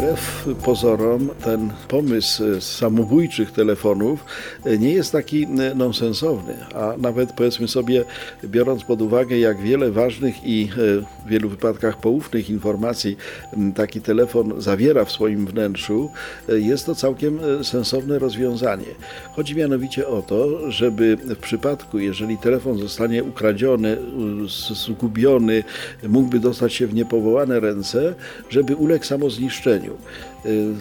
Wbrew pozorom ten pomysł samobójczych telefonów nie jest taki nonsensowny, a nawet powiedzmy sobie, biorąc pod uwagę, jak wiele ważnych i w wielu wypadkach poufnych informacji taki telefon zawiera w swoim wnętrzu, jest to całkiem sensowne rozwiązanie. Chodzi mianowicie o to, żeby w przypadku, jeżeli telefon zostanie ukradziony, zgubiony, mógłby dostać się w niepowołane ręce, żeby uległ samozniszczeniu. you.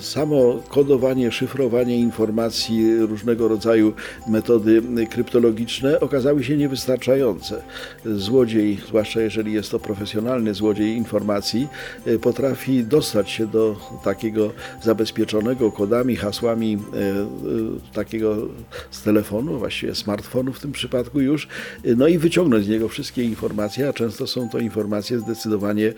Samo kodowanie, szyfrowanie informacji, różnego rodzaju metody kryptologiczne okazały się niewystarczające. Złodziej, zwłaszcza jeżeli jest to profesjonalny złodziej informacji, y, potrafi dostać się do takiego zabezpieczonego kodami, hasłami y, takiego z telefonu, właściwie smartfonu w tym przypadku już, no i wyciągnąć z niego wszystkie informacje, a często są to informacje zdecydowanie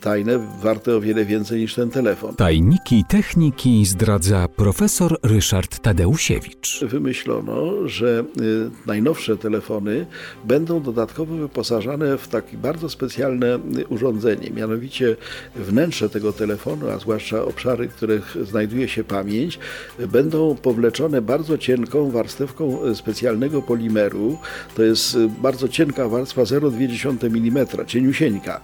tajne, warte o wiele więcej niż ten telefon. Tajniki techniki zdradza profesor Ryszard Tadeusiewicz. Wymyślono, że y, najnowsze telefony będą dodatkowo wyposażane w takie bardzo specjalne y, urządzenie, mianowicie wnętrze tego telefonu, a zwłaszcza obszary, w których znajduje się pamięć, będą powleczone bardzo cienką warstewką y, specjalnego polimeru. To jest bardzo cienka warstwa 0,2 mm, cieniusieńka,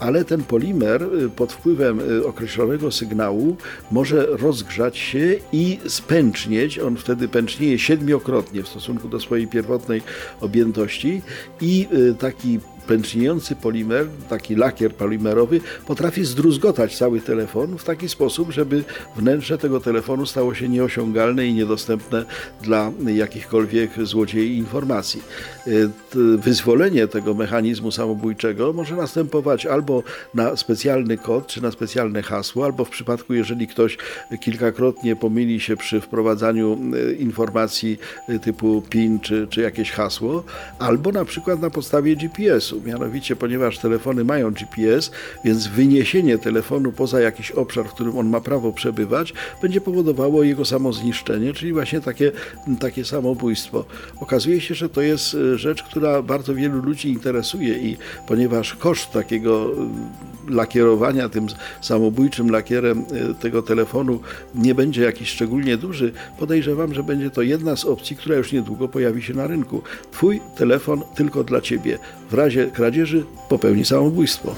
ale ten polimer pod wpływem określonego sygnału może rozgrzać się i spęcznieć. On wtedy pęcznieje siedmiokrotnie w stosunku do swojej pierwotnej objętości i y, taki pęczniejący polimer, taki lakier polimerowy, potrafi zdruzgotać cały telefon w taki sposób, żeby wnętrze tego telefonu stało się nieosiągalne i niedostępne dla jakichkolwiek złodziei informacji. Y, wyzwolenie tego mechanizmu samobójczego może następować albo na specjalny kod, czy na specjalne hasło, albo w przypadku, jeżeli ktoś kilkakrotnie pomyli się przy wprowadzaniu y, informacji y, typu PIN, czy, czy jakieś hasło, albo na przykład na podstawie GPS-u. Mianowicie, ponieważ telefony mają GPS, więc wyniesienie telefonu poza jakiś obszar, w którym on ma prawo przebywać, będzie powodowało jego samozniszczenie, czyli właśnie takie, takie samobójstwo. Okazuje się, że to jest e, rzecz, która bardzo wielu ludzi interesuje i ponieważ koszt takiego lakierowania tym samobójczym lakierem e, tego telefonu nie będzie jakiś szczególnie duży, podejrzewam, że będzie to jedna z opcji, która już niedługo pojawi się na rynku. Twój telefon tylko dla Ciebie. W razie kradzieży popełni samobójstwo.